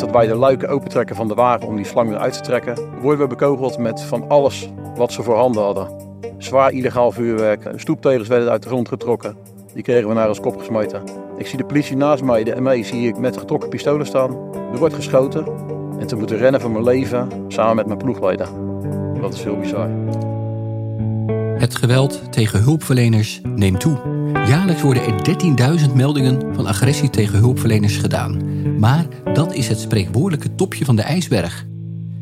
dat wij de luiken opentrekken van de wagen om die slang eruit te trekken, worden we bekogeld met van alles wat ze voorhanden hadden. Zwaar illegaal vuurwerk, stoeptegels werden uit de grond getrokken. Die kregen we naar ons kop gesmeten. Ik zie de politie naast mij, de ME, zie ik met getrokken pistolen staan. Er wordt geschoten en te moeten rennen voor mijn leven samen met mijn ploegleider. Dat is heel bizar. Het geweld tegen hulpverleners neemt toe. Jaarlijks worden er 13.000 meldingen van agressie tegen hulpverleners gedaan. Maar dat is het spreekwoordelijke topje van de ijsberg.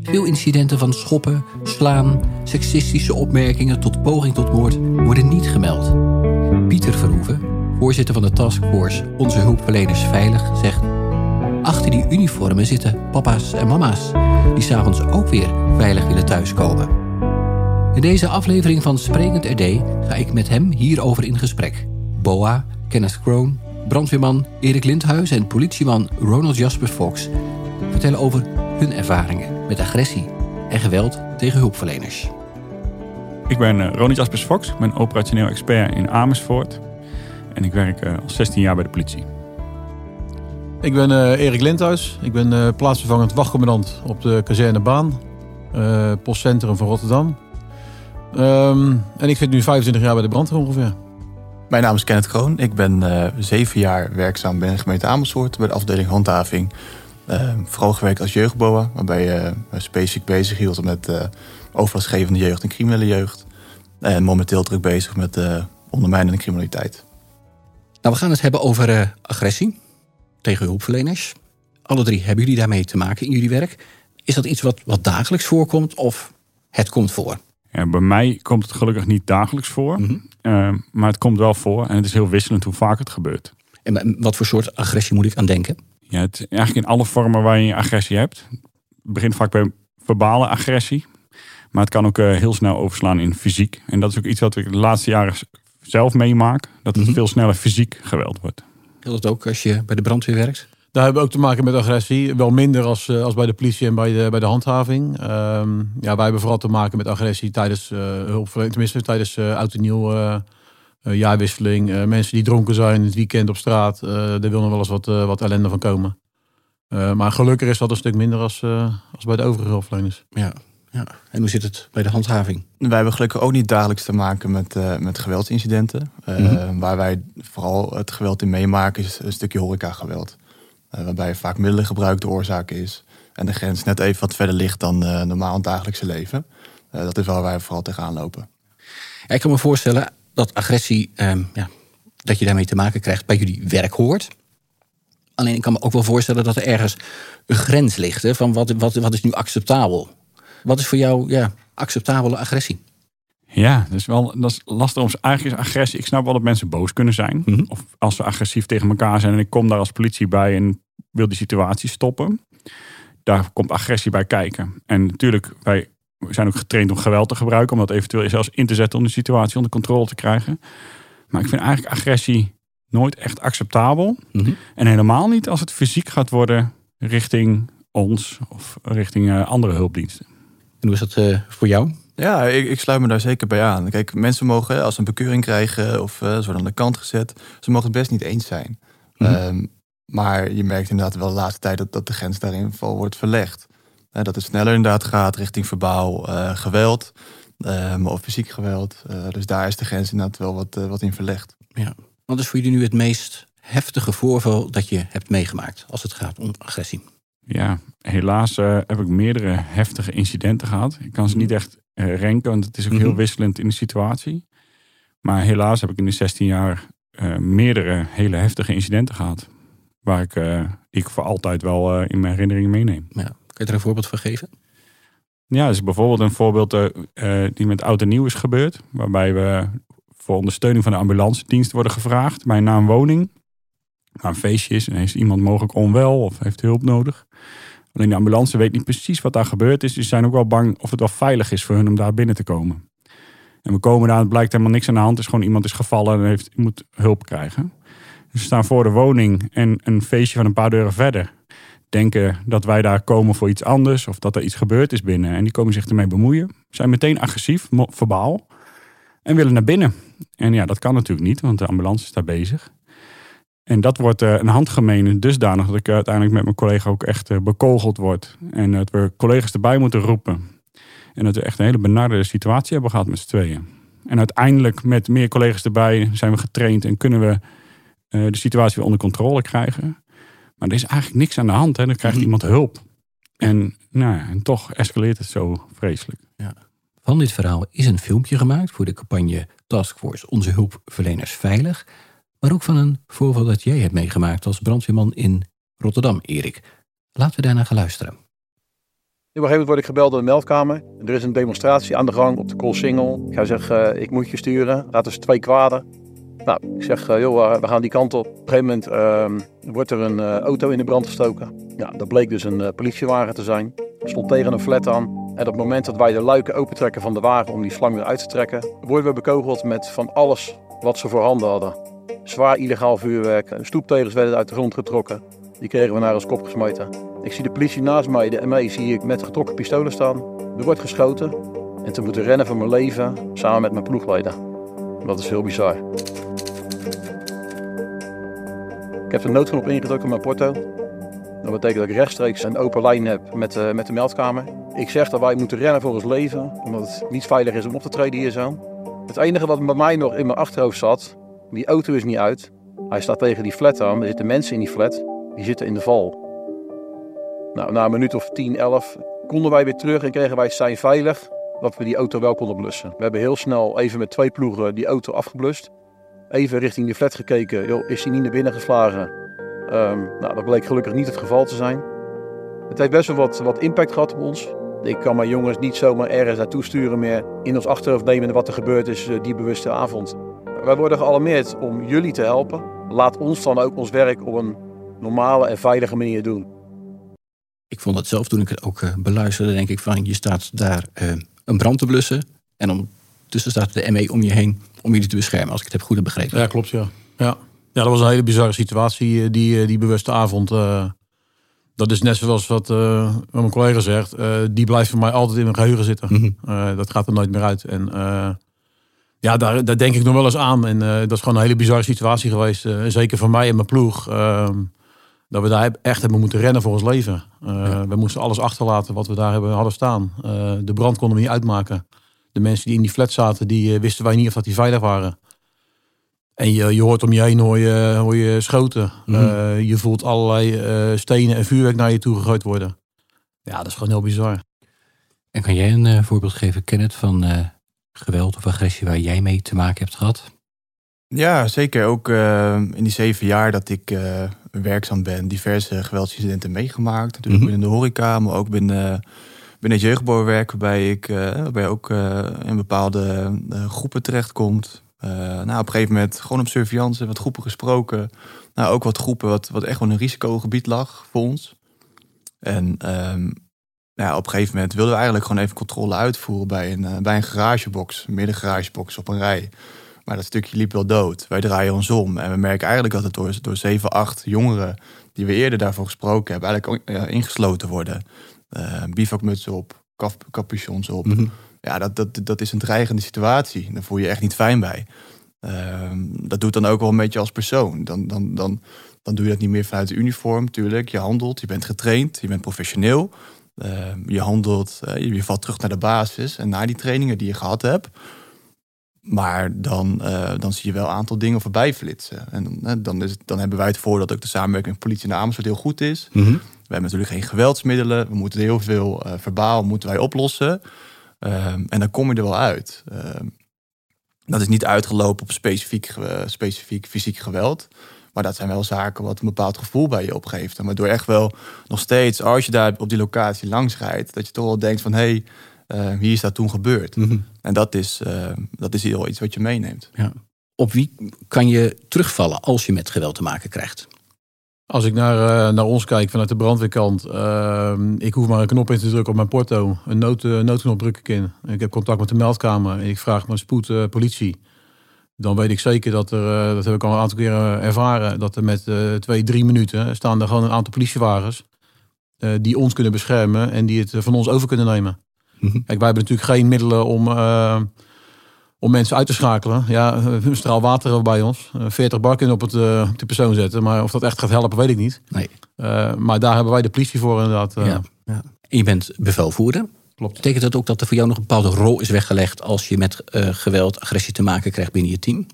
Veel incidenten van schoppen, slaan, seksistische opmerkingen tot poging tot moord worden niet gemeld. Pieter Verhoeven, voorzitter van de taskforce Onze Hulpverleners Veilig, zegt... Achter die uniformen zitten papa's en mama's... die s'avonds ook weer veilig willen thuiskomen. In deze aflevering van Sprekend RD ga ik met hem hierover in gesprek. Boa, Kenneth Kroon, brandweerman Erik Lindhuis en politieman Ronald Jasper Fox vertellen over hun ervaringen met agressie en geweld tegen hulpverleners. Ik ben uh, Ronald Jaspers Fox, ik ben operationeel expert in Amersfoort. En ik werk uh, al 16 jaar bij de politie. Ik ben uh, Erik Lindhuis. Ik ben uh, plaatsvervangend wachtcommandant op de kazernebaan. Uh, postcentrum van Rotterdam. Um, en ik zit nu 25 jaar bij de brandweer ongeveer. Mijn naam is Kenneth Kroon. Ik ben zeven jaar werkzaam bij de gemeente Amersfoort... bij de afdeling handhaving. vooral gewerkt als jeugdboa... waarbij je specifiek bezig hield met overlastgevende jeugd en criminele jeugd. En momenteel druk bezig met ondermijnende criminaliteit. Nou, we gaan het hebben over agressie tegen hulpverleners. Alle drie hebben jullie daarmee te maken in jullie werk. Is dat iets wat, wat dagelijks voorkomt of het komt voor? Ja, bij mij komt het gelukkig niet dagelijks voor. Mm -hmm. uh, maar het komt wel voor en het is heel wisselend hoe vaak het gebeurt. En wat voor soort agressie moet ik aan denken? Ja, het, eigenlijk in alle vormen waarin je agressie hebt. Het begint vaak bij verbale agressie. Maar het kan ook uh, heel snel overslaan in fysiek. En dat is ook iets wat ik de laatste jaren zelf meemaak. Dat het mm -hmm. veel sneller fysiek geweld wordt. Geldt het ook als je bij de brandweer werkt? Daar hebben we ook te maken met agressie. Wel minder als, als bij de politie en bij de, bij de handhaving. Um, ja, wij hebben vooral te maken met agressie tijdens uh, hulpverlening. Tenminste, tijdens uh, oud en nieuw uh, jaarwisseling. mensen die dronken zijn het weekend op straat. daar wil nog wel eens wat, wat ellende van komen. maar gelukkig is dat een stuk minder als, als bij de overige hulpverleners. Ja. Ja. En hoe zit het bij de handhaving? Wij hebben gelukkig ook niet dagelijks te maken met, uh, met geweldsincidenten. Uh, mm -hmm. Waar wij vooral het geweld in meemaken is een stukje horecageweld. Uh, waarbij vaak middelengebruik de oorzaak is. En de grens net even wat verder ligt dan normaal het dagelijkse leven. dat is waar wij vooral tegenaan lopen. Ik kan me voorstellen dat agressie, ehm, ja, dat je daarmee te maken krijgt bij jullie werk hoort. Alleen ik kan me ook wel voorstellen dat er ergens een grens ligt. Hè, van wat, wat, wat is nu acceptabel? Wat is voor jou ja, acceptabele agressie? Ja, dat is wel dat is lastig om eigenlijk is agressie. Ik snap wel dat mensen boos kunnen zijn. Mm -hmm. Of als ze agressief tegen elkaar zijn en ik kom daar als politie bij en wil die situatie stoppen. Daar komt agressie bij kijken. En natuurlijk, wij zijn ook getraind om geweld te gebruiken. Om dat eventueel zelfs in te zetten om de situatie onder controle te krijgen. Maar ik vind eigenlijk agressie nooit echt acceptabel. Mm -hmm. En helemaal niet als het fysiek gaat worden richting ons of richting uh, andere hulpdiensten. En hoe is dat uh, voor jou? Ja, ik, ik, sluit me daar zeker bij aan. Kijk, mensen mogen, als ze een bekeuring krijgen of uh, ze worden aan de kant gezet, ze mogen het best niet eens zijn. Mm -hmm. um, maar je merkt inderdaad wel de laatste tijd dat, dat de grens daarin val wordt verlegd. Uh, dat het sneller inderdaad gaat richting verbaal uh, geweld um, of fysiek geweld. dus daar is de grens inderdaad wel wat, wat in verlegd. Ja. Wat is voor jullie nu het meest heftige voorval dat je hebt meegemaakt als het gaat om agressie? Ja, helaas uh, heb ik meerdere heftige incidenten gehad. Ik kan ze niet echt uh, renken, want het is ook mm -hmm. heel wisselend in de situatie. Maar helaas heb ik in de 16 jaar uh, meerdere hele heftige incidenten gehad. Waar ik, die ik voor altijd wel in mijn herinneringen meeneem. Ja. Kun je er een voorbeeld van geven? Ja, dus bijvoorbeeld een voorbeeld die met oud en nieuw is gebeurd. Waarbij we voor ondersteuning van de ambulance dienst worden gevraagd bij een naam woning naar een feestje is en is iemand mogelijk onwel of heeft hulp nodig. Alleen de ambulance weet niet precies wat daar gebeurd is. Dus ze zijn ook wel bang of het wel veilig is voor hun om daar binnen te komen. En we komen daar, het blijkt helemaal niks aan de hand. Is gewoon iemand is gevallen en heeft, moet hulp krijgen. Dus we staan voor de woning en een feestje van een paar deuren verder. Denken dat wij daar komen voor iets anders of dat er iets gebeurd is binnen. En die komen zich ermee bemoeien. Zijn meteen agressief, verbaal. En willen naar binnen. En ja, dat kan natuurlijk niet, want de ambulance is daar bezig. En dat wordt uh, een handgemeen dusdanig dat ik uiteindelijk met mijn collega ook echt uh, bekogeld word. En dat we collega's erbij moeten roepen. En dat we echt een hele benarde situatie hebben gehad met z'n tweeën. En uiteindelijk met meer collega's erbij zijn we getraind en kunnen we uh, de situatie weer onder controle krijgen. Maar er is eigenlijk niks aan de hand. Hè. Dan krijgt Mhm. iemand hulp. En, nou, ja, en toch escaleert het zo vreselijk. Van dit verhaal is een filmpje gemaakt voor de campagne Taskforce Onze Hulpverleners Veilig. Maar ook van een voorval dat jij hebt meegemaakt als brandweerman in Rotterdam, Erik. Laten we daarna gaan luisteren. Op een gegeven moment word ik gebeld door de meldkamer. Er is een demonstratie aan de gang op de Koolsingel. Ik ga zeggen, eh, ik moet je sturen. Laat dus twee kwaden. Nou, ik zeg, eh, joh, eh, we gaan die kant op. Op een gegeven moment ehm, wordt er een auto in de brand gestoken. Ja, dat bleek dus een politiewagen te zijn. Stond tegen een flat aan. En op het moment dat wij de luiken opentrekken van de wagen om die slang weer uit te trekken, worden we bekogeld met van alles wat ze voorhanden hadden. Zwaar illegaal vuurwerk, stoeptegels werden uit de grond getrokken. Die kregen we naar ons kop gesmeten. Ik zie de politie naast mij, de ME, zie ik met getrokken pistolen staan. Er wordt geschoten. En te moeten rennen voor mijn leven, samen met mijn ploegleden. Dat is heel bizar. Ik heb de noodknop ingedrukt op mijn porto. Dat betekent dat ik rechtstreeks een open lijn heb met, eh, met de meldkamer. Ik zeg dat wij moeten rennen voor ons leven, omdat het niet veilig is om op te treden hier zo. Het enige wat bij mij nog in mijn achterhoofd zat, die auto is niet uit. Hij staat tegen die flat aan, er zitten mensen in die flat, die zitten in de val. Nou, na een minuut of 10, 11 konden wij weer terug en kregen wij zijn veilig dat we die auto wel konden blussen. We hebben heel snel even met twee ploegen die auto afgeblust. Even richting die flat gekeken, joh, is hij niet naar binnen geslagen? Ehm, nou, dat bleek gelukkig niet het geval te zijn. Het heeft best wel wat, wat impact gehad op ons. Ik kan mijn jongens niet zomaar ergens naartoe sturen meer in ons achterhoofd nemen wat er gebeurd is eh, die bewuste avond. Wij worden gealarmeerd om jullie te helpen. Laat ons dan ook ons werk op een normale en veilige manier doen. Ik vond het zelf toen ik het ook eh, beluisterde, denk ik van je staat daar eh, een brand te blussen. En ondertussen staat de ME om je heen om jullie te beschermen, als ik het heb goed heb begrepen. Ja, klopt, ja. ja. Ja, dat was een hele bizarre situatie, eh, die, die bewuste avond. eh. dat is net zoals wat, eh, wat mijn collega zegt. eh, die blijft voor mij altijd in mijn geheugen zitten. Mhm. Eh, dat gaat er nooit meer uit. En eh, ja, daar, daar denk ik nog wel eens aan. En eh, dat is gewoon een hele bizarre situatie geweest. eh, zeker voor mij en mijn ploeg. ehm, dat we daar echt hebben moeten rennen voor ons leven. Eh, We moesten alles achterlaten wat we daar hebben, hadden staan. De brand konden we niet uitmaken. De mensen die in die flat zaten, die wisten wij niet of dat die veilig waren. En je, je hoort om je heen hoor je, hoor je schoten. Mhm. Je voelt allerlei stenen en vuurwerk naar je toe gegooid worden. Ja, dat is gewoon heel bizar. En kan jij een voorbeeld geven, Kenneth, van geweld of agressie waar jij mee te maken hebt gehad? Ja, zeker. Ook eh, in die zeven jaar dat ik eh, werkzaam ben, diverse geweldsincidenten meegemaakt. Natuurlijk Mhm. binnen de horeca, maar ook binnen, binnen het jeugdbouwwerk, waarbij ik eh, waarbij ook in bepaalde groepen terechtkomt. Nou, op een gegeven moment gewoon op surveillance, wat groepen gesproken. Nou, ook wat groepen wat, wat echt wel een risicogebied lag voor ons. En ehm, ja, op een gegeven moment wilden we eigenlijk gewoon even controle uitvoeren bij een, eh, bij een garagebox, een middengaragebox op een rij. Maar dat stukje liep wel dood. Wij draaien ons om. En we merken eigenlijk dat het door, door 7, 8 jongeren die we eerder daarvoor gesproken hebben, eigenlijk ja, ingesloten worden. Uh, bivakmutsen op, kap, capuchons op. Mhm. Ja, dat, dat, dat is een dreigende situatie. Daar voel je je echt niet fijn bij. Ehm, dat doet dan ook wel een beetje als persoon. Dan, dan, dan, dan doe je dat niet meer vanuit de uniform, natuurlijk. Je handelt, je bent getraind, je bent professioneel. Ehm, je handelt, eh, je, valt terug naar de basis en naar die trainingen die je gehad hebt. Maar dan, eh, dan zie je wel een aantal dingen voorbij flitsen. En dan, eh, dan, is dan hebben wij het voor dat ook de samenwerking met politie en Amersfoort heel goed is. Mhm. We hebben natuurlijk geen geweldsmiddelen. We moeten heel veel verbaal moeten wij oplossen. Ehm, en dan kom je er wel uit. Ehm, dat is niet uitgelopen op specifiek, specifiek fysiek geweld. Maar dat zijn wel zaken wat een bepaald gevoel bij je opgeeft. En waardoor echt wel nog steeds, als je daar op die locatie langs rijdt, dat je toch wel denkt van hé, hey, eh, hier is dat toen gebeurd. Mhm. En dat is, eh, dat is heel iets wat je meeneemt. Op wie kan je terugvallen als je met geweld te maken krijgt? Als ik naar, eh, naar ons kijk vanuit de brandweerkant, ehm, ik hoef maar een knop in te drukken op mijn porto. Een nood, eh, noodknop druk ik in. Ik heb contact met de meldkamer en ik vraag mijn spoed eh, politie. Dan weet ik zeker dat er, eh, dat heb ik al een aantal keren ervaren, dat er met eh, twee, drie minuten staan er gewoon een aantal politiewagens eh, die ons kunnen beschermen en die het van ons over kunnen nemen. Mhm. Kijk, wij hebben natuurlijk geen middelen om, om mensen uit te schakelen. Ja, een straal water hebben bij ons. Eh, 40 bar kunnen op, het, op de persoon zetten. Maar of dat echt gaat helpen, weet ik niet. Nee. Maar daar hebben wij de politie voor inderdaad. Ja. ja. En je bent bevelvoerder. Klopt. Betekent dat ook dat er voor jou nog een bepaalde rol is weggelegd als je met eh, geweld, agressie te maken krijgt binnen je team?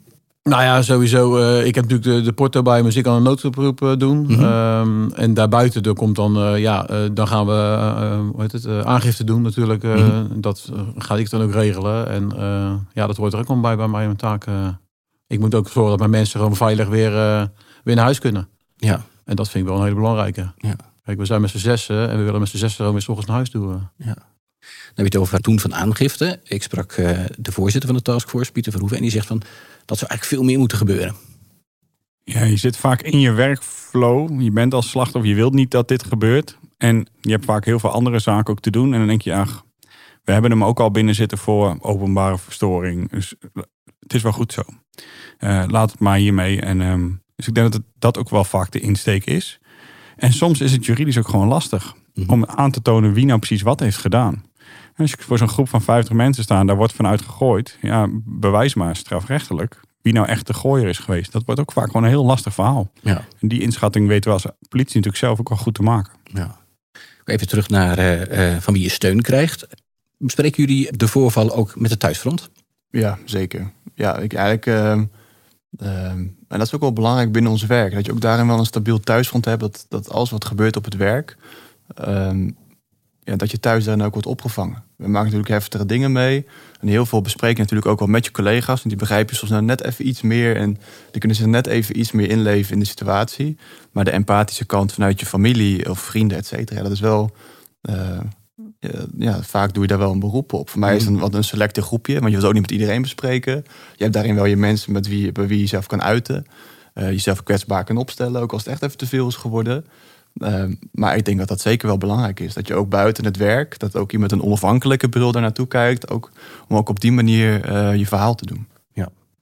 Nou ja, sowieso. eh, ik heb natuurlijk de, de porto bij me, ik kan een noodoproep eh, doen. Mhm. Ehm, en daarbuiten er komt dan, ja, dan gaan we hoe heet het, aangifte doen natuurlijk. Mhm. Dat ga ik dan ook regelen. En ja, dat hoort er ook al bij bij mij mijn taak. ik moet ook zorgen dat mijn mensen gewoon veilig weer, weer naar huis kunnen. Ja. En dat vind ik wel een hele belangrijke. Ja. Kijk, we zijn met z'n zessen en we willen met z'n zessen gewoon weer 's ochtends naar huis toe. eh. Dan heb je het over het doen van aangifte. Ik sprak eh, de voorzitter van de taskforce, Pieter Verhoeven, en die zegt van dat zou eigenlijk veel meer moeten gebeuren. Ja, je zit vaak in je workflow. Je bent als slachtoffer, je wilt niet dat dit gebeurt. En je hebt vaak heel veel andere zaken ook te doen. En dan denk je, ach, we hebben hem ook al binnen zitten voor openbare verstoring. Dus het is wel goed zo. Eh, laat het maar hiermee. En, ehm, dus ik denk dat het, dat ook wel vaak de insteek is. En soms is het juridisch ook gewoon lastig Mhm. om aan te tonen wie nou precies wat heeft gedaan. Als je voor zo'n groep van 50 mensen staan, daar wordt vanuit gegooid. Ja, bewijs maar strafrechtelijk wie nou echt de gooier is geweest. Dat wordt ook vaak gewoon een heel lastig verhaal. Ja. En die inschatting weten we als politie natuurlijk zelf ook wel goed te maken. Ja. Even terug naar eh, eh, van wie je steun krijgt. Bespreken jullie de voorval ook met de thuisfront? Ja, zeker. Ja, ik eigenlijk. ehm, ehm, en dat is ook wel belangrijk binnen ons werk. Dat je ook daarin wel een stabiel thuisfront hebt. Dat, dat alles wat gebeurt op het werk. ehm, ja, dat je thuis daarin ook wordt opgevangen. We maken natuurlijk heftige dingen mee. En heel veel bespreek je natuurlijk ook wel met je collega's. En die begrijpen soms nou net even iets meer. En die kunnen zich net even iets meer inleven in de situatie. Maar de empathische kant vanuit je familie of vrienden, et cetera. Dat is wel. eh, ja, ja, vaak doe je daar wel een beroep op. Voor mij is het een, wat een selecte groepje, want je wilt ook niet met iedereen bespreken. Je hebt daarin wel je mensen met wie, bij wie je jezelf kan uiten. eh, jezelf kwetsbaar kan opstellen, ook als het echt even te veel is geworden. Ehm, maar ik denk dat dat zeker wel belangrijk is. Dat je ook buiten het werk, dat ook iemand een onafhankelijke bril daar naartoe kijkt. Ook, om ook op die manier eh, je verhaal te doen.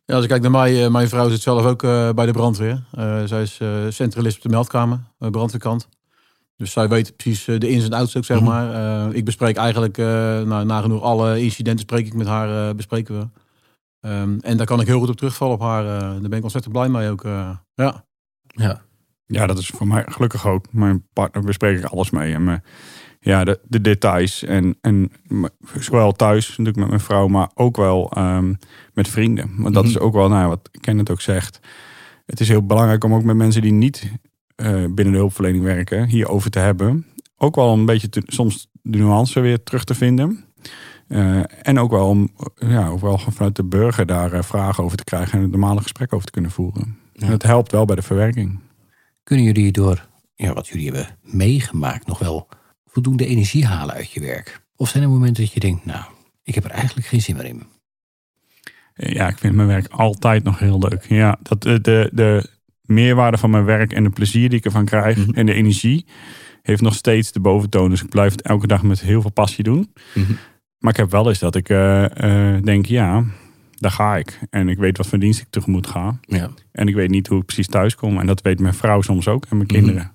Ja, als ik kijk naar mij, eh, mijn vrouw zit zelf ook eh, bij de brandweer. Eh, zij is eh, centralist op de meldkamer, uh, brandweerkant. Dus zij weet precies de ins en outs ook, zeg Mhm. maar. Eh, ik bespreek eigenlijk, eh nou, nagenoeg alle incidenten spreek ik met haar, eh, bespreken we. Ehm, en daar kan ik heel goed op terugvallen op haar. eh, daar ben ik ontzettend blij mee ook. eh. ja. Ja. Ja, dat is voor mij gelukkig ook. Mijn partner bespreek ik alles mee. En ja, de, de details. En, en zowel thuis natuurlijk met mijn vrouw, maar ook wel ehm, met vrienden. Want dat Mhm. is ook wel, nou, wat Kenneth ook zegt. Het is heel belangrijk om ook met mensen die niet eh, binnen de hulpverlening werken, hierover te hebben. Ook wel een beetje te- soms de nuance weer terug te vinden. Eh, en ook wel om ja, ook wel vanuit de burger daar eh, vragen over te krijgen en een normale gesprek over te kunnen voeren. Ja. En het helpt wel bij de verwerking. Kunnen jullie door ja, wat jullie hebben meegemaakt nog wel voldoende energie halen uit je werk? Of zijn er momenten dat je denkt, nou, ik heb er eigenlijk geen zin meer in? Ja, ik vind mijn werk altijd nog heel leuk. Ja, dat de, de, de meerwaarde van mijn werk en de plezier die ik ervan krijg Mhm. en de energie heeft nog steeds de boventoon. Dus ik blijf het elke dag met heel veel passie doen. Mhm. Maar ik heb wel eens dat ik eh, eh, denk, ja, daar ga ik. En ik weet wat voor dienst ik tegemoet ga. Ja. En ik weet niet hoe ik precies thuis kom. En dat weet mijn vrouw soms ook en mijn Mhm. kinderen.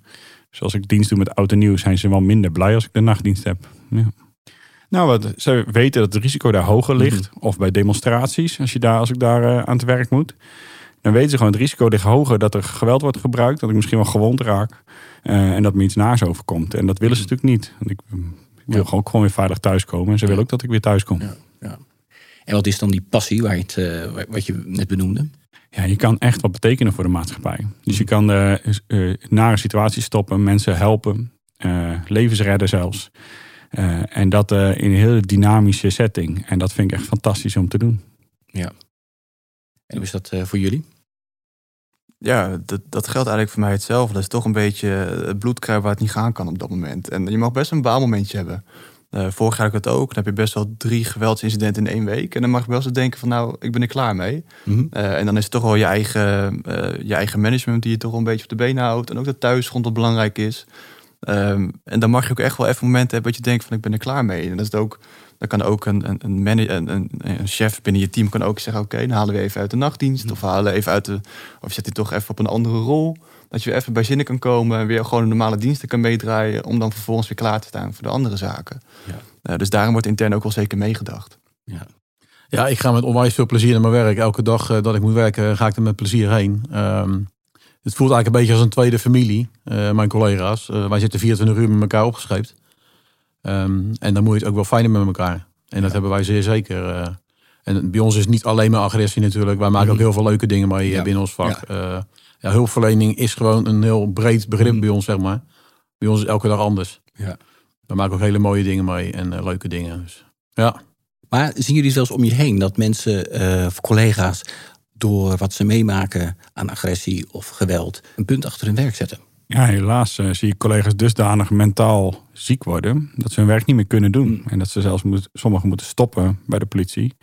Dus als ik dienst doe met oud en nieuw, zijn ze wel minder blij als ik de nachtdienst heb. Ja. Nou, wat, ze weten dat het risico daar hoger ligt. Of bij demonstraties, als, je daar, als ik daar eh, aan het werk moet. Dan weten ze gewoon het risico ligt hoger dat er geweld wordt gebruikt. Dat ik misschien wel gewond raak. eh, en dat me iets naars overkomt. En dat willen ze natuurlijk niet. Want ik, ik wil Ja. gewoon, gewoon weer veilig thuiskomen. En ze willen ook dat ik weer thuis kom. Ja. Ja. En wat is dan die passie waar je het, eh, wa- wat je net benoemde? Ja, je kan echt wat betekenen voor de maatschappij. Dus je kan de eh, nare situaties stoppen, mensen helpen, eh, levens redden zelfs. Eh, en dat eh, in een hele dynamische setting. En dat vind ik echt fantastisch om te doen. En hoe is dat eh, voor jullie? Ja, dat, dat geldt eigenlijk voor mij hetzelfde. Dat is toch een beetje het bloedkruip waar het niet gaan kan op dat moment. En je mag best een baalmomentje hebben. Eh vorig jaar had ik het ook. Dan heb je best wel drie geweldsincidenten in één week. En dan mag je wel eens denken van nou, ik ben er klaar mee. Mhm. Eh, en dan is het toch wel je eigen, eh, je eigen management die je toch een beetje op de benen houdt. En ook dat thuisgrond wat belangrijk is. Ehm, en dan mag je ook echt wel even momenten hebben dat je denkt van ik ben er klaar mee. En dat is ook, dan kan ook een, een, een, mana- een, een, chef binnen je team kan ook zeggen, oké, dan halen we even uit de nachtdienst. Of we halen even uit de, of zet je toch even op een andere rol. Dat je weer even bij zinnen kan komen en weer gewoon een normale diensten kan meedraaien. Om dan vervolgens weer klaar te staan voor de andere zaken. Ja. Eh, dus daarom wordt intern ook wel zeker meegedacht. Ja. Ja, ik ga met onwijs veel plezier naar mijn werk. Elke dag eh, dat ik moet werken, ga ik er met plezier heen. Ehm, het voelt eigenlijk een beetje als een tweede familie, eh, mijn collega's. Wij zitten 24 uur met elkaar opgescheept. Ehm, en dan moet je het ook wel fijner met elkaar. En dat hebben wij zeer zeker. en bij ons is het niet alleen maar agressie natuurlijk. Wij maken ook heel veel leuke dingen mee eh, Ja. binnen ons vak. Ja. Ja, hulpverlening is gewoon een heel breed begrip bij ons, zeg maar. Bij ons is elke dag anders. Ja. We maken ook hele mooie dingen mee en eh, leuke dingen. Dus, ja. Maar zien jullie zelfs om je heen dat mensen eh, of collega's door wat ze meemaken aan agressie of geweld een punt achter hun werk zetten? Ja, helaas eh, zie ik collega's dusdanig mentaal ziek worden dat ze hun werk niet meer kunnen doen. Mm. En dat ze zelfs moet, sommigen moeten stoppen bij de politie.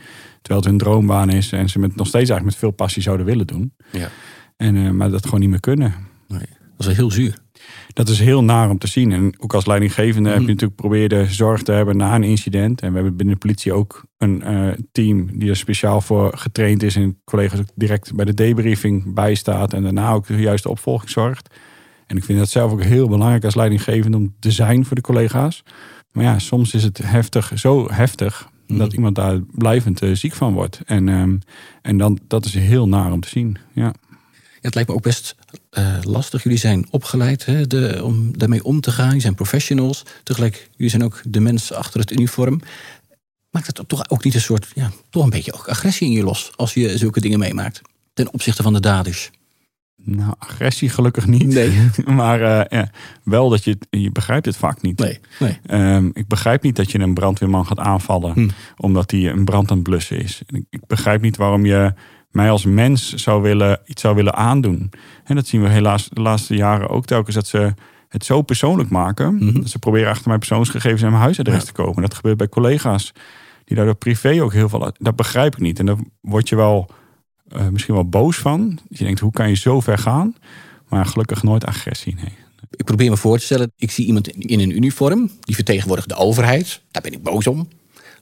Terwijl het hun droombaan is en ze het nog steeds eigenlijk met veel passie zouden willen doen. Ja. En, eh, maar dat gewoon niet meer kunnen. Nee, dat is wel heel zuur. Dat is heel naar om te zien. En ook als leidinggevende heb je natuurlijk probeerde zorg te hebben na een incident. En we hebben binnen de politie ook een eh, team die er speciaal voor getraind is. En collega's ook direct bij de debriefing bijstaat. En daarna ook de juiste opvolging zorgt. En ik vind dat zelf ook heel belangrijk als leidinggevende om te zijn voor de collega's. Maar ja, soms is het heftig, zo heftig dat iemand daar blijvend eh, ziek van wordt. En, ehm, en dan, dat is heel naar om te zien. Ja. Ja, het lijkt me ook best eh, lastig. Jullie zijn opgeleid hè, de, om daarmee om te gaan. Jullie zijn professionals. Tegelijk, jullie zijn ook de mens achter het uniform. Maakt het toch ook niet een soort, ja, toch een beetje ook agressie in je los als je zulke dingen meemaakt? Ten opzichte van de daders. Nou, agressie gelukkig niet. Nee. maar eh, ja, wel dat je, je begrijpt het vaak niet. Nee, nee. Ehm, ik begrijp niet dat je een brandweerman gaat aanvallen Hm. omdat hij een brand aan het blussen is. Ik begrijp niet waarom je mij als mens zou willen, iets zou willen aandoen. En dat zien we helaas de laatste jaren ook telkens dat ze het zo persoonlijk maken. Mhm. Dat ze proberen achter mijn persoonsgegevens en mijn huisadres Ja. te komen. Dat gebeurt bij collega's die daardoor privé ook heel veel. Dat begrijp ik niet. En daar word je wel eh, misschien wel boos van. Je denkt, hoe kan je zo ver gaan? Maar gelukkig nooit agressie. Nee. Ik probeer me voor te stellen, ik zie iemand in een uniform, die vertegenwoordigt de overheid. Daar ben ik boos om.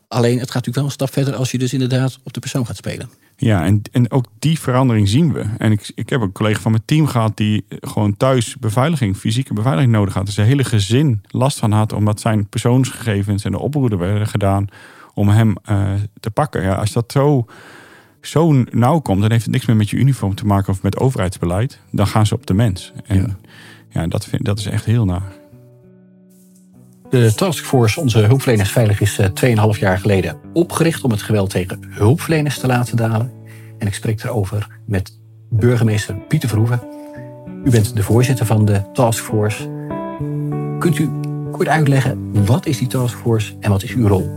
Alleen, het gaat natuurlijk wel een stap verder als je dus inderdaad op de persoon gaat spelen. Ja, en, en ook die verandering zien we. En ik, ik heb een collega van mijn team gehad die gewoon thuis beveiliging, fysieke beveiliging nodig had. Dus zijn hele gezin last van had, omdat zijn persoonsgegevens en de oproeden werden gedaan om hem eh, te pakken. Ja, als dat zo, zo nauw komt, dan heeft het niks meer met je uniform te maken of met overheidsbeleid. Dan gaan ze op de mens. En ja, dat, vind, dat is echt heel naar. De taskforce Onze Hulpverleners Veilig is eh, 2,5 jaar geleden opgericht om het geweld tegen hulpverleners te laten dalen. En ik spreek erover met burgemeester Pieter Verhoeven. U bent de voorzitter van de taskforce. Kunt u kort uitleggen wat is die taskforce en wat is uw rol?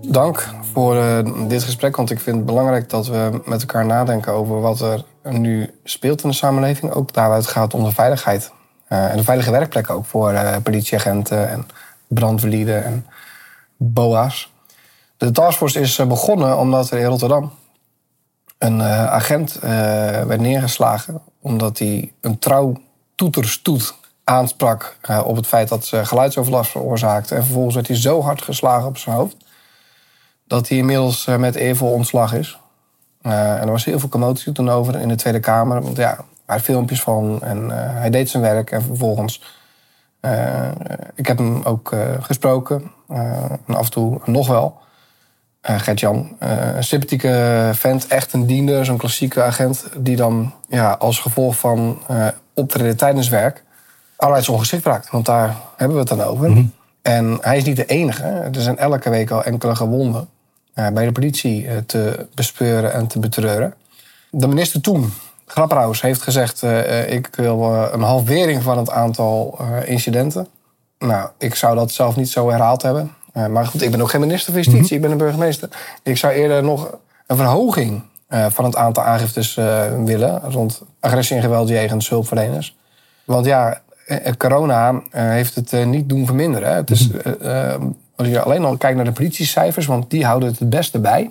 Dank voor eh, dit gesprek, want ik vind het belangrijk dat we met elkaar nadenken over wat er nu speelt in de samenleving. Ook daaruit gaat onze veiligheid. Eh, en de veilige werkplekken ook voor eh, politieagenten en brandweerlieden en BOA's. De taskforce is eh, begonnen omdat er in Rotterdam een agent werd neergeslagen. Omdat hij een trouw toeterstoet aansprak op het feit dat ze geluidsoverlast veroorzaakte. En vervolgens werd hij zo hard geslagen op zijn hoofd dat hij inmiddels met eervol ontslag is. En er was heel veel commotie toen over in de Tweede Kamer. Want ja, filmpjes van en eh, hij deed zijn werk. En vervolgens, eh, ik heb hem ook eh, gesproken. en af en toe nog wel. Gert-Jan, een sympathieke vent, echt een diender, zo'n klassieke agent... die dan ja, als gevolg van optreden tijdens werk arbeidsongeschikt raakt. Want daar hebben we het dan over. En hij is niet de enige. Er zijn elke week al enkele gewonden bij de politie te bespeuren en te betreuren. De minister toen, Grapperhaus, heeft gezegd... eh, ik wil eh, een halvering van het aantal incidenten. Nou, ik zou dat zelf niet zo herhaald hebben. Maar goed, ik ben ook geen minister van Justitie, ik ben een burgemeester. Ik zou eerder nog een verhoging van het aantal aangiftes willen... rond agressie en geweld jegens hulpverleners. Want ja, corona heeft het niet doen verminderen. hè. Het is, eh, als je alleen al kijkt naar de politiecijfers, want die houden het het beste bij.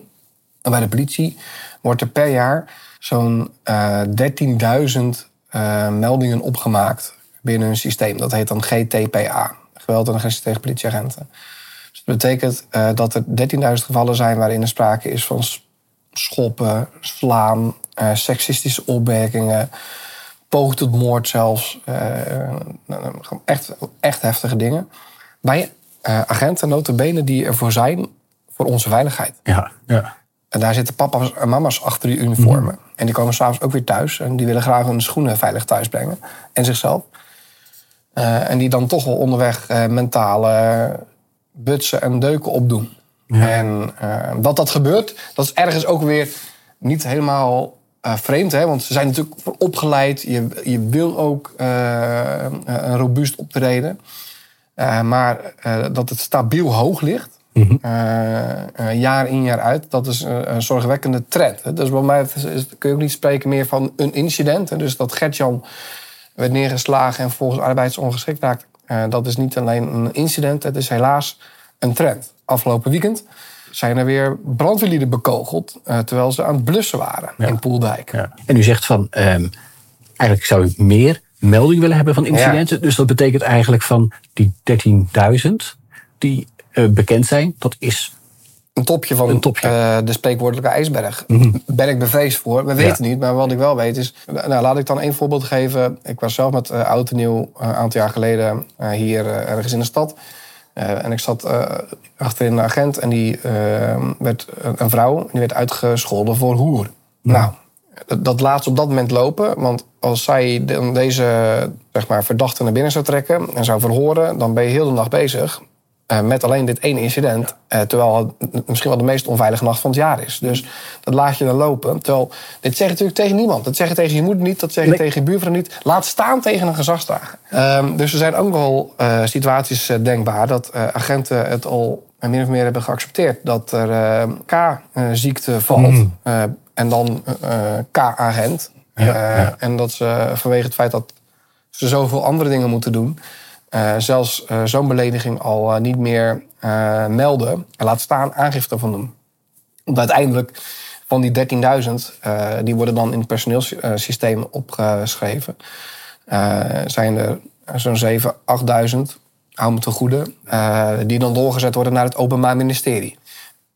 En bij de politie wordt er per jaar zo'n eh 13.000 eh, meldingen opgemaakt binnen hun systeem. Dat heet dan GTPA, geweld en agressie tegen politieagenten. Dus dat betekent eh, dat er 13.000 gevallen zijn waarin er sprake is van schoppen, slaan, eh, seksistische opmerkingen, poging tot moord zelfs. Eh, nou, nou, echt, echt heftige dingen. Bij eh, agenten notabene die ervoor zijn voor onze veiligheid. Ja, ja. En daar zitten papa's en mama's achter die uniformen. En die komen s'avonds ook weer thuis. En die willen graag hun schoenen veilig thuis brengen. En zichzelf. Eh, en die dan toch wel onderweg eh, mentale butsen en deuken opdoen. En eh, dat dat gebeurt, dat is ergens ook weer niet helemaal vreemd. Hè? Want ze zijn natuurlijk voor opgeleid. Je, je wil ook een robuust optreden. Maar dat het stabiel hoog ligt. Eh, eh, jaar in jaar uit, dat is een, een zorgwekkende trend. hè. Dus bij mij is- is- kun je ook niet spreken meer van een incident. hè. Dus dat Gertjan werd neergeslagen en volgens arbeidsongeschikt raakte. eh, dat is niet alleen een incident, het is helaas een trend. Afgelopen weekend zijn er weer brandweerlieden bekogeld... eh, terwijl ze aan het blussen waren in Poeldijk. Ja. En u zegt van, ehm, eigenlijk zou u meer melding willen hebben van incidenten. Dus dat betekent eigenlijk van die 13.000 die eh, bekend zijn, dat is Een topje van Een topje. Eh, de spreekwoordelijke ijsberg. Ben ik bevreesd voor? We weten niet, maar wat ik wel weet is... Nou, laat ik dan één voorbeeld geven. Ik was zelf met uh, Oud en Nieuw eh, een aantal jaar geleden eh, hier eh, ergens in de stad. Eh, en ik zat eh, achterin een agent en die eh, werd een, vrouw... die werd uitgescholden voor hoer. Nou, dat, dat laat ze op dat moment lopen. Want als zij dan deze zeg maar, verdachte naar binnen zou trekken en zou verhoren... dan ben je heel de nacht bezig eh, met alleen dit ene incident. eh, terwijl het misschien wel de meest onveilige nacht van het jaar is. Dus dat laat je dan lopen. Terwijl, dit zeg je natuurlijk tegen niemand. Dat zeg je tegen je moeder niet, dat zeg je Nee. tegen je buurvrouw niet. Laat staan tegen een gezagsdrager. Ehm, dus er zijn ook wel eh, situaties denkbaar... dat agenten het al min of meer hebben geaccepteerd. Dat er K-ziekte valt. eh, en dan K-agent. En dat ze vanwege het feit dat ze zoveel andere dingen moeten doen... eh, zelfs eh, zo'n belediging al eh, niet meer melden... en laat staan aangifte van doen. Want uiteindelijk van die 13.000, eh, die worden dan in het personeelssysteem opgeschreven... zijn er zo'n 7.000, 8.000, hou me te goede... die dan doorgezet worden naar het Openbaar Ministerie.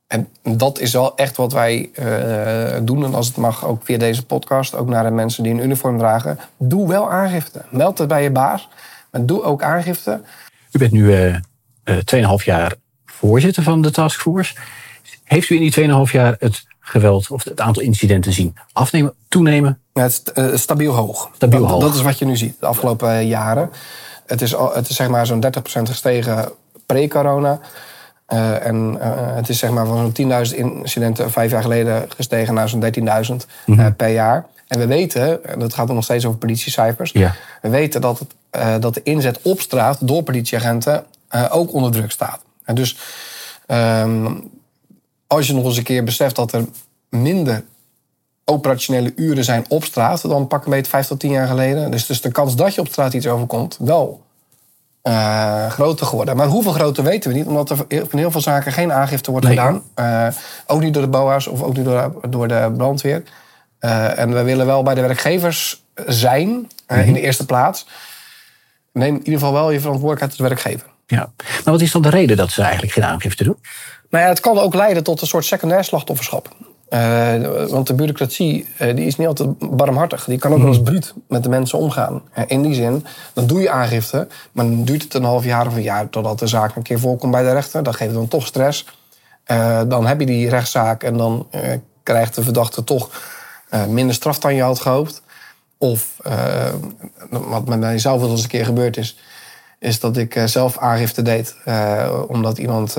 En dat is wel echt wat wij doen. En als het mag, ook via deze podcast, ook naar de mensen die een uniform dragen. Doe wel aangifte. Meld het bij je baas. Maar doe ook aangifte. U bent nu eh eh 2,5 jaar voorzitter van de taskforce. Heeft u in die 2,5 jaar het geweld of het aantal incidenten zien afnemen, toenemen? Ja, Het is eh, stabiel hoog. Stabiel dat, hoog. dat is wat je nu ziet de afgelopen eh, jaren. Het is, al, het is zeg maar zo'n 30% gestegen pre-corona. Eh, en het is zeg maar van zo'n 10.000 incidenten vijf jaar geleden gestegen naar zo'n 13.000 eh, per jaar. En we weten, en dat gaat dan nog steeds over politiecijfers. Ja. We weten dat, het, eh, dat de inzet op straat door politieagenten eh, ook onder druk staat. En dus ehm, als je nog eens een keer beseft dat er minder operationele uren zijn op straat, dan pakken we het vijf tot tien jaar geleden. Dus, dus de kans dat je op straat iets overkomt, wel eh, groter geworden. Maar hoeveel groter weten we niet, omdat er van heel veel zaken geen aangifte wordt Nee. gedaan. Ook niet door de BOA's of ook niet door, door de brandweer. Eh, en we willen wel bij de werkgevers zijn, eh, in de eerste plaats. Neem in ieder geval wel je verantwoordelijkheid als werkgever. Ja. Maar wat is dan de reden dat ze eigenlijk geen aangifte doen? Nou ja, het kan ook leiden tot een soort secundair slachtofferschap. Eh, want de bureaucratie die is niet altijd barmhartig. Die kan ook wel eens bruut met de mensen omgaan. In die zin, dan doe je aangifte. Maar dan duurt het een half jaar of een jaar totdat de zaak een keer voorkomt bij de rechter. Dat geeft dan toch stress. Dan heb je die rechtszaak en dan krijgt de verdachte toch eh, minder straf dan je had gehoopt. Of eh, wat met mij zelf wel eens een keer gebeurd is, is dat ik eh, zelf aangifte deed. omdat iemand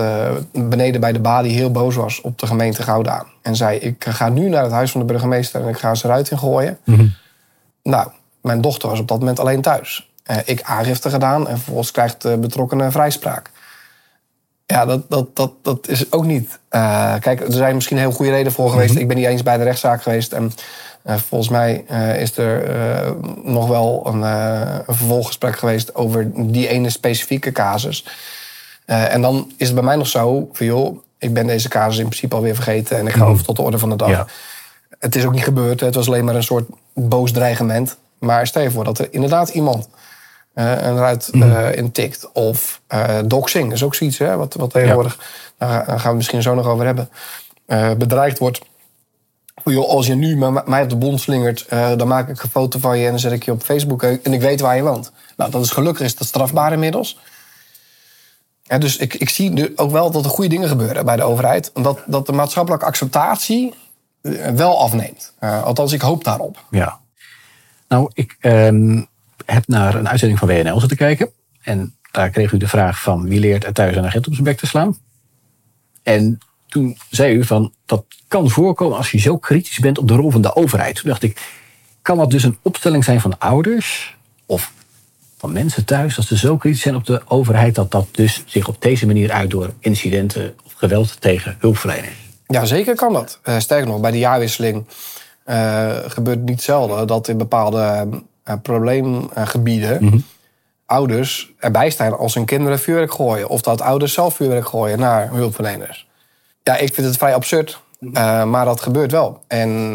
beneden bij de balie heel boos was op de gemeente Gouda. En zei, ik ga nu naar het huis van de burgemeester en ik ga ze eruit in gooien. Nou, mijn dochter was op dat moment alleen thuis. Ik aangifte gedaan en vervolgens krijgt de betrokkenen vrijspraak. Ja, dat, dat, dat, dat is ook niet. eh, kijk, er zijn misschien heel goede redenen voor geweest. Ik ben niet eens bij de rechtszaak geweest. En eh, volgens mij eh, is er nog wel een, een vervolggesprek geweest over die ene specifieke casus. En dan is het bij mij nog zo van joh, ik ben deze casus in principe alweer vergeten en ik ga over tot de orde van de dag. Ja. Het is ook niet gebeurd. Het was alleen maar een soort boos dreigement. Maar stel je voor dat er inderdaad iemand eruit eh, intikt. Of eh doxing is ook zoiets hè, wat, wat tegenwoordig, daar gaan we het misschien zo nog over hebben, eh, bedreigd wordt. Joh, als je nu mij op de bond slingert, eh, dan maak ik een foto van je en dan zet ik je op Facebook en ik weet waar je woont. Nou, dat is gelukkig is dat strafbaar inmiddels. Ja, dus ik, ik zie ook wel dat er goede dingen gebeuren bij de overheid. Dat, dat de maatschappelijke acceptatie eh, wel afneemt. Uh, althans, ik hoop daarop. Ja. Nou, ik ehm, heb naar een uitzending van WNL zitten kijken. En daar kreeg u de vraag van wie leert er thuis een agent op zijn bek te slaan? En toen zei u van dat kan voorkomen als je zo kritisch bent op de rol van de overheid. Toen dacht ik, kan dat dus een opstelling zijn van ouders of van mensen thuis, dat ze zo kritisch zijn op de overheid, dat dat dus zich op deze manier uit door incidenten of geweld tegen hulpverleners? Ja, zeker kan dat. Uh, sterker nog, bij de jaarwisseling uh, gebeurt het niet zelden dat in bepaalde uh, probleemgebieden mhm. ouders erbij staan als hun kinderen vuurwerk gooien. Of dat ouders zelf vuurwerk gooien naar hulpverleners. Ja, ik vind het vrij absurd, maar dat gebeurt wel. En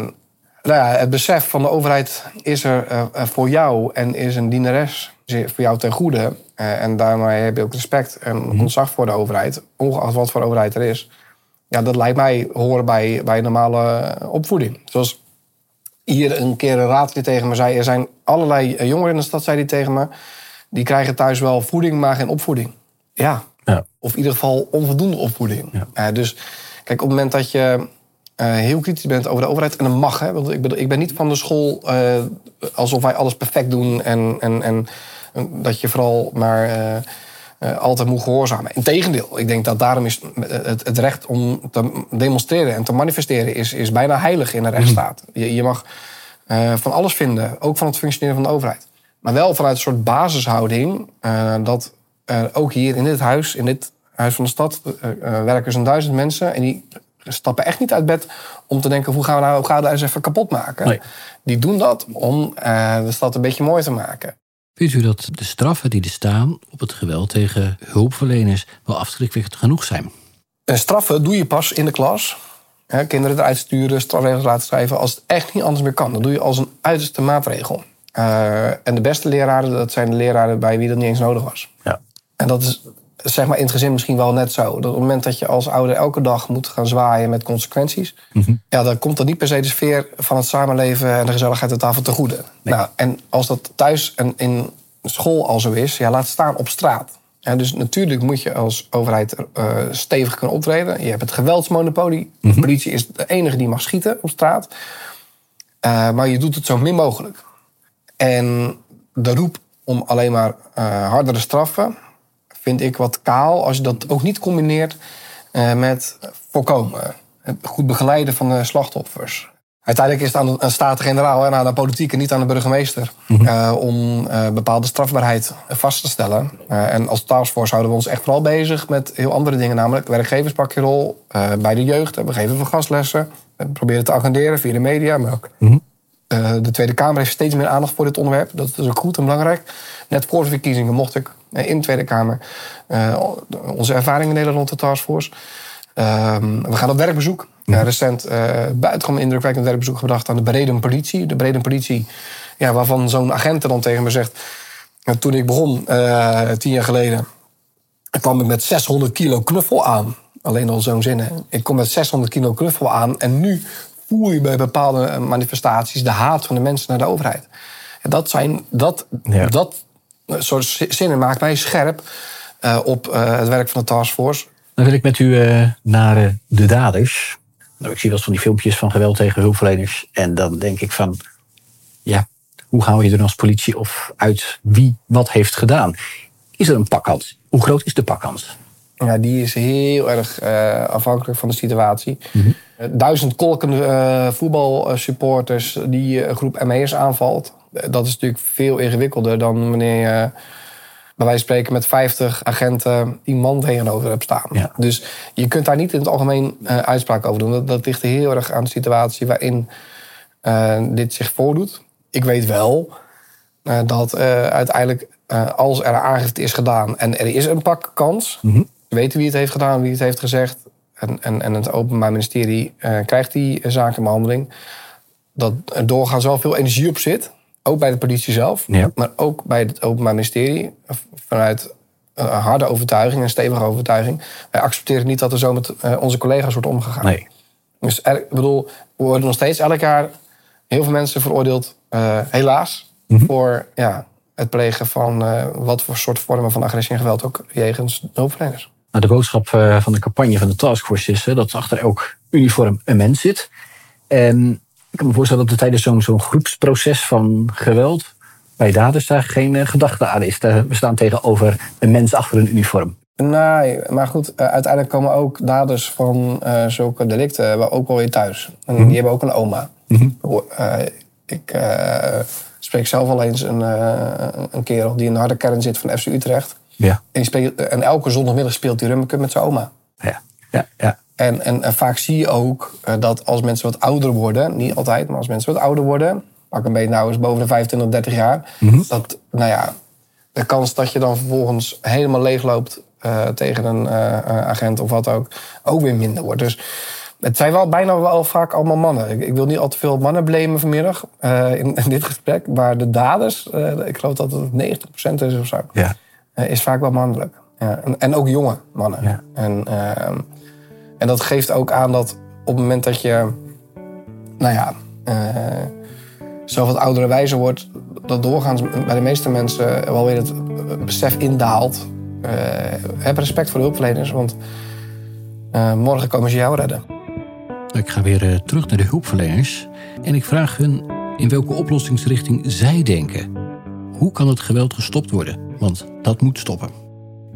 nou ja, het besef van de overheid is er voor jou en is een dienares voor jou ten goede. en daarmee heb je ook respect en mhm. ontzag voor de overheid, ongeacht wat voor overheid er is. Ja, dat lijkt mij horen bij, bij normale opvoeding. Zoals hier een keer een raadje tegen me zei... er zijn allerlei eh, jongeren in de stad, zei hij tegen me... die krijgen thuis wel voeding, maar geen opvoeding. Ja. ja. Of in ieder geval onvoldoende opvoeding. Ja. Uh, dus kijk, op het moment dat je uh, heel kritisch bent over de overheid... en dat mag, hè, want ik ben, ik ben niet van de school... Uh, alsof wij alles perfect doen... en, en, en dat je vooral maar uh, altijd moet gehoorzamen. Integendeel, ik denk dat daarom is het, het, recht om te demonstreren en te manifesteren is, is bijna heilig in een rechtsstaat. Mhm. Je, je mag uh, van alles vinden, ook van het functioneren van de overheid. Maar wel vanuit een soort basishouding uh, dat ook hier in dit huis, in dit huis van de stad, werken zo'n duizend mensen en die stappen echt niet uit bed om te denken hoe gaan we nou, hoe gaan we daar eens even kapot maken. Nee. Die doen dat om de stad een beetje mooi te maken. Vindt u dat de straffen die er staan op het geweld tegen hulpverleners wel afschrikwekkend genoeg zijn? Straffen doe je pas in de klas. kinderen eruit sturen, strafregels laten schrijven. Als het echt niet anders meer kan, dan doe je als een uiterste maatregel. Uh, en de beste leraren, dat zijn de leraren bij wie dat niet eens nodig was. Ja. En dat is zeg maar in het gezin misschien wel net zo. Dat op het moment dat je als ouder elke dag moet gaan zwaaien met consequenties, mhm. ja, dan komt dat niet per se de sfeer van het samenleven en de gezelligheid aan tafel te goede. Nou, en als dat thuis en in school al zo is, ja, laat staan op straat. Ja, dus natuurlijk moet je als overheid uh, stevig kunnen optreden. Je hebt het geweldsmonopolie. De mhm. politie is de enige die mag schieten op straat. Uh, maar je doet het zo min mogelijk. En de roep om alleen maar uh, hardere straffen vind ik wat kaal als je dat ook niet combineert uh, met voorkomen. Het goed begeleiden van de slachtoffers. Uiteindelijk is het aan de Staten-Generaal en aan de politiek en niet aan de burgemeester mm -hmm. om uh, bepaalde strafbaarheid vast te stellen. Uh, en als taskforce houden we ons echt vooral bezig met heel andere dingen, namelijk werkgevers pakken je rol bij de jeugd. We geven veel gastlessen. We proberen te agenderen via de media, maar ook mm -hmm. de Tweede Kamer heeft steeds meer aandacht voor dit onderwerp. Dat is ook goed en belangrijk. Net voor de verkiezingen mocht ik in de Tweede Kamer onze ervaringen delen rond de taskforce. Um, we gaan op werkbezoek. Ja, recent uh, buitengewoon indrukwekkend werkbezoek gebracht aan de Breden Politie. De Breden Politie, ja, waarvan zo'n agent dan tegen me zegt... Toen ik begon, uh, tien jaar geleden, kwam ik met 600 kilo knuffel aan. Alleen al zo'n zin, hè. Ik kom met 600 kilo knuffel aan en nu voel je bij bepaalde manifestaties de haat van de mensen naar de overheid. En dat zijn, dat, dat soort zinnen maakt mij scherp uh, op het werk van de taskforce. Dan wil ik met u naar de daders. Nou, ik zie wel eens van die filmpjes van geweld tegen hulpverleners. En dan denk ik van, ja, hoe hou je er als politie of uit wie wat heeft gedaan? Is er een pakkans? Hoe groot is de pakkans? Ja, die is heel erg uh, afhankelijk van de situatie. Mm Duizend kolkende uh, voetbalsupporters die een groep ME'ers aanvalt. Dat is natuurlijk veel ingewikkelder dan wanneer je bij wijze van spreken met 50 agenten iemand tegenover hebt staan. Dus je kunt daar niet in het algemeen uh, uitspraak over doen. Dat, dat, ligt heel erg aan de situatie waarin uh, dit zich voordoet. Ik weet wel uh, dat uiteindelijk als er aangifte is gedaan en er is een pak kans, mm -hmm. weten wie het heeft gedaan, wie het heeft gezegd. En, en, en het Openbaar Ministerie krijgt die zaak in behandeling. Dat er doorgaans wel veel energie op zit. Ook bij de politie zelf, maar ook bij het Openbaar Ministerie. Vanuit een harde overtuiging, een stevige overtuiging. Wij accepteren niet dat er zo met eh, onze collega's wordt omgegaan. Nee. Dus ik bedoel, we worden nog steeds elk jaar heel veel mensen veroordeeld, uh, helaas, mhm. voor ja, het plegen van eh, wat voor soort vormen van agressie en geweld ook jegens hulpverleners. Nou, de boodschap eh, van de campagne van de taskforce is eh, dat achter elk uniform een mens zit. En ik kan me voorstellen dat er tijdens zo'n zo'n groepsproces van geweld bij daders daar geen eh, gedachte aan is. We staan tegenover een mens achter een uniform. Nee, maar goed, eh, uiteindelijk komen ook daders van eh, zulke delicten ook wel weer thuis. En Mhm. die hebben ook een oma. Mhm. Ik spreek zelf al eens een, een kerel die in de harde kern zit van FC Utrecht. Ja. En, die speelt, en elke zondagmiddag speelt hij rummencup met zijn oma. Ja, ja, ja. En, en, en vaak zie je ook eh, dat als mensen wat ouder worden, niet altijd, maar als mensen wat ouder worden, pak een beetje nou eens boven de 25, 30 jaar, dat, nou ja, de kans dat je dan vervolgens helemaal leegloopt eh, tegen een eh, agent of wat ook, ook weer minder wordt. Dus het zijn wel bijna wel vaak allemaal mannen. Ik, ik wil niet al te veel mannen blamen vanmiddag in, in dit gesprek, maar de daders, ik geloof dat het 90% is of zo, ja. is vaak wel mannelijk. Ja, en, en ook jonge mannen. Ja. En, ehm, en dat geeft ook aan dat op het moment dat je, nou ja, eh zo wat oudere wijzer wordt, dat doorgaans bij de meeste mensen wel weer het besef indaalt. Eh, heb respect voor de hulpverleners, want eh, morgen komen ze jou redden. Ik ga weer terug naar de hulpverleners en ik vraag hun in welke oplossingsrichting zij denken. Hoe kan het geweld gestopt worden? Want dat moet stoppen.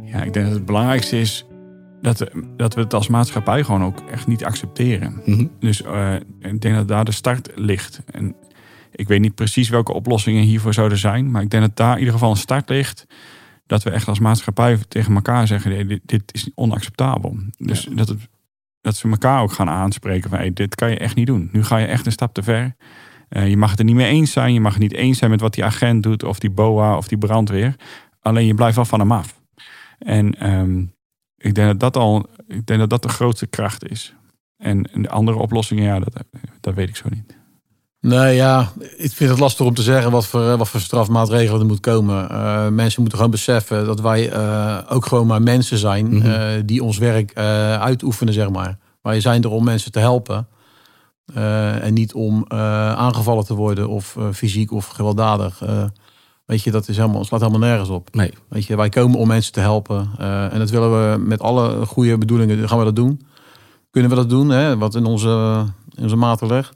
Ja, ik denk dat het belangrijkste is dat, we- dat we het als maatschappij gewoon ook echt niet accepteren. Mhm. Dus eh, ik denk dat daar de start ligt. En ik weet niet precies welke oplossingen hiervoor zouden zijn. Maar ik denk dat daar in ieder geval een start ligt. Dat we echt als maatschappij tegen elkaar zeggen: nee, dit, dit is onacceptabel. Dus dat, het, dat ze elkaar ook gaan aanspreken van hey, dit kan je echt niet doen. Nu ga je echt een stap te ver. Eh, je mag het er niet mee eens zijn. Je mag het niet eens zijn met wat die agent doet, of die BOA of die brandweer. Alleen je blijft wel van hem af. En ehm, ik denk dat dat al, ik denk dat dat de grootste kracht is. En de andere oplossingen, ja, dat, dat weet ik zo niet. Nee, ja, ik vind het lastig om te zeggen wat voor, wat voor strafmaatregelen er moet komen. Eh, mensen moeten gewoon beseffen dat wij eh, ook gewoon maar mensen zijn Mhm. eh, die ons werk eh, uitoefenen, zeg maar. Wij zijn er om mensen te helpen. eh, en niet om eh, aangevallen te worden of eh, fysiek of gewelddadig. Weet je, dat is helemaal, slaat helemaal nergens op. Nee. Weet je, wij komen om mensen te helpen. eh, en dat willen we met alle goede bedoelingen, gaan we dat doen. Kunnen we dat doen, hè, wat in onze, in onze maten ligt.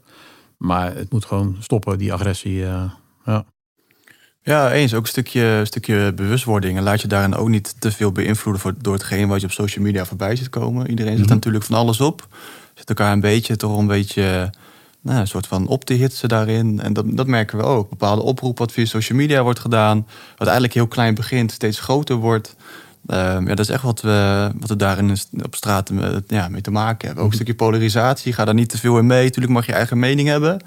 Maar het moet gewoon stoppen, die agressie. eh, ja. Ja, eens. Ook een stukje, stukje bewustwording. En laat je daarin ook niet te veel beïnvloeden voor, door hetgeen wat je op social media voorbij ziet komen. Iedereen zet Mhm. natuurlijk van alles op. Zet elkaar een beetje toch een beetje nou, een soort van op te hitsen daarin. En dat, dat merken we ook. Bepaalde oproep wat via social media wordt gedaan. Wat eigenlijk heel klein begint, steeds groter wordt. Ehm, ja, dat is echt wat we, wat we daarin op straat met, ja, mee te maken hebben. Ook een stukje polarisatie. Ga daar niet te veel in mee. Tuurlijk mag je eigen mening hebben.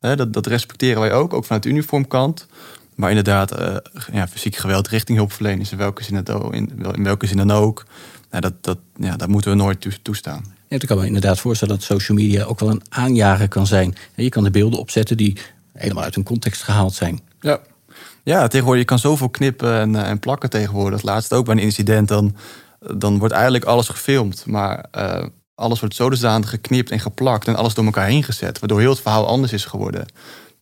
Dat, dat respecteren wij ook, ook vanuit de uniformkant. Maar inderdaad, eh, ja, fysiek geweld richting hulpverleners, in welke zin, het in, wel- in welke dan ook. Nou, dat, dat, ja, dat moeten we nooit toe- toestaan. Ik kan me inderdaad voorstellen dat social media ook wel een aanjager kan zijn. Je kan de beelden opzetten die helemaal uit hun context gehaald zijn. Ja. Ja, tegenwoordig, je kan zoveel knippen en, eh, en plakken tegenwoordig. Laatst ook bij een incident, dan, dan wordt eigenlijk alles gefilmd. Maar eh, alles wordt zodanig geknipt en geplakt en alles door elkaar heen gezet. Waardoor heel het verhaal anders is geworden.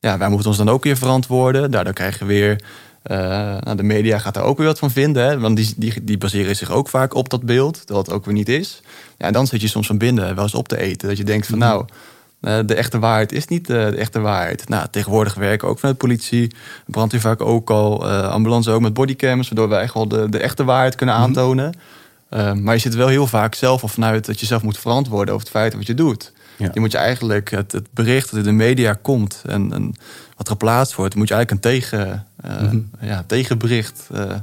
Ja, wij moeten ons dan ook weer verantwoorden. Daardoor krijgen we weer... eh, nou, de media gaat daar ook weer wat van vinden. Hè? Want die, die, die baseren zich ook vaak op dat beeld. Terwijl het ook weer niet is. Ja, en dan zit je soms van binnen wel eens op te eten. Dat je denkt van nou... eh, de echte waarheid is niet eh, de echte waarheid. Nou, tegenwoordig werken ook vanuit politie, brandweer vaak ook al, ambulance ook met bodycams, waardoor wij echt wel de, de echte waarheid kunnen aantonen. Eh, maar je zit wel heel vaak zelf al vanuit dat je zelf moet verantwoorden over het feit wat je doet. Ja. Je moet je eigenlijk het, het bericht dat in de media komt en, en wat geplaatst wordt, moet je eigenlijk een tegen, eh, ja, tegenbericht eh,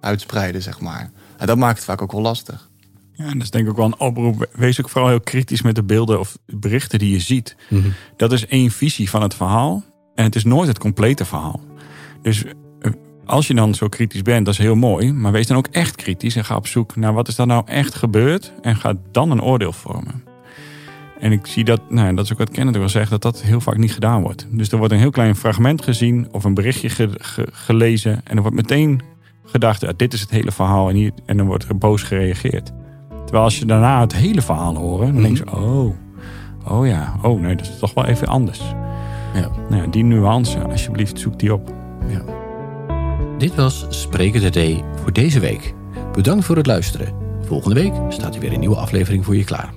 uitspreiden, zeg maar. En dat maakt het vaak ook wel lastig. Ja, en dat is denk ik ook wel een oproep. Wees ook vooral heel kritisch met de beelden of berichten die je ziet. Dat is één visie van het verhaal. En het is nooit het complete verhaal. Dus eh, als je dan zo kritisch bent, dat is heel mooi. Maar wees dan ook echt kritisch en ga op zoek naar wat is er nou echt gebeurd. En ga dan een oordeel vormen. En ik zie dat, nou, dat is ook wat Kenneth wil zeggen, dat dat heel vaak niet gedaan wordt. Dus er wordt een heel klein fragment gezien of een berichtje ge- ge- gelezen. En er wordt meteen gedacht, ja, dit is het hele verhaal. En, hier, en dan wordt er boos gereageerd. Terwijl als je daarna het hele verhaal hoort, dan denk je, oh, oh ja, oh nee, dat is toch wel even anders. Ja. Nou die nuance, alsjeblieft, zoek die op. Ja. Dit was Spreken de D voor deze week. Bedankt voor het luisteren. Volgende week staat er weer een nieuwe aflevering voor je klaar.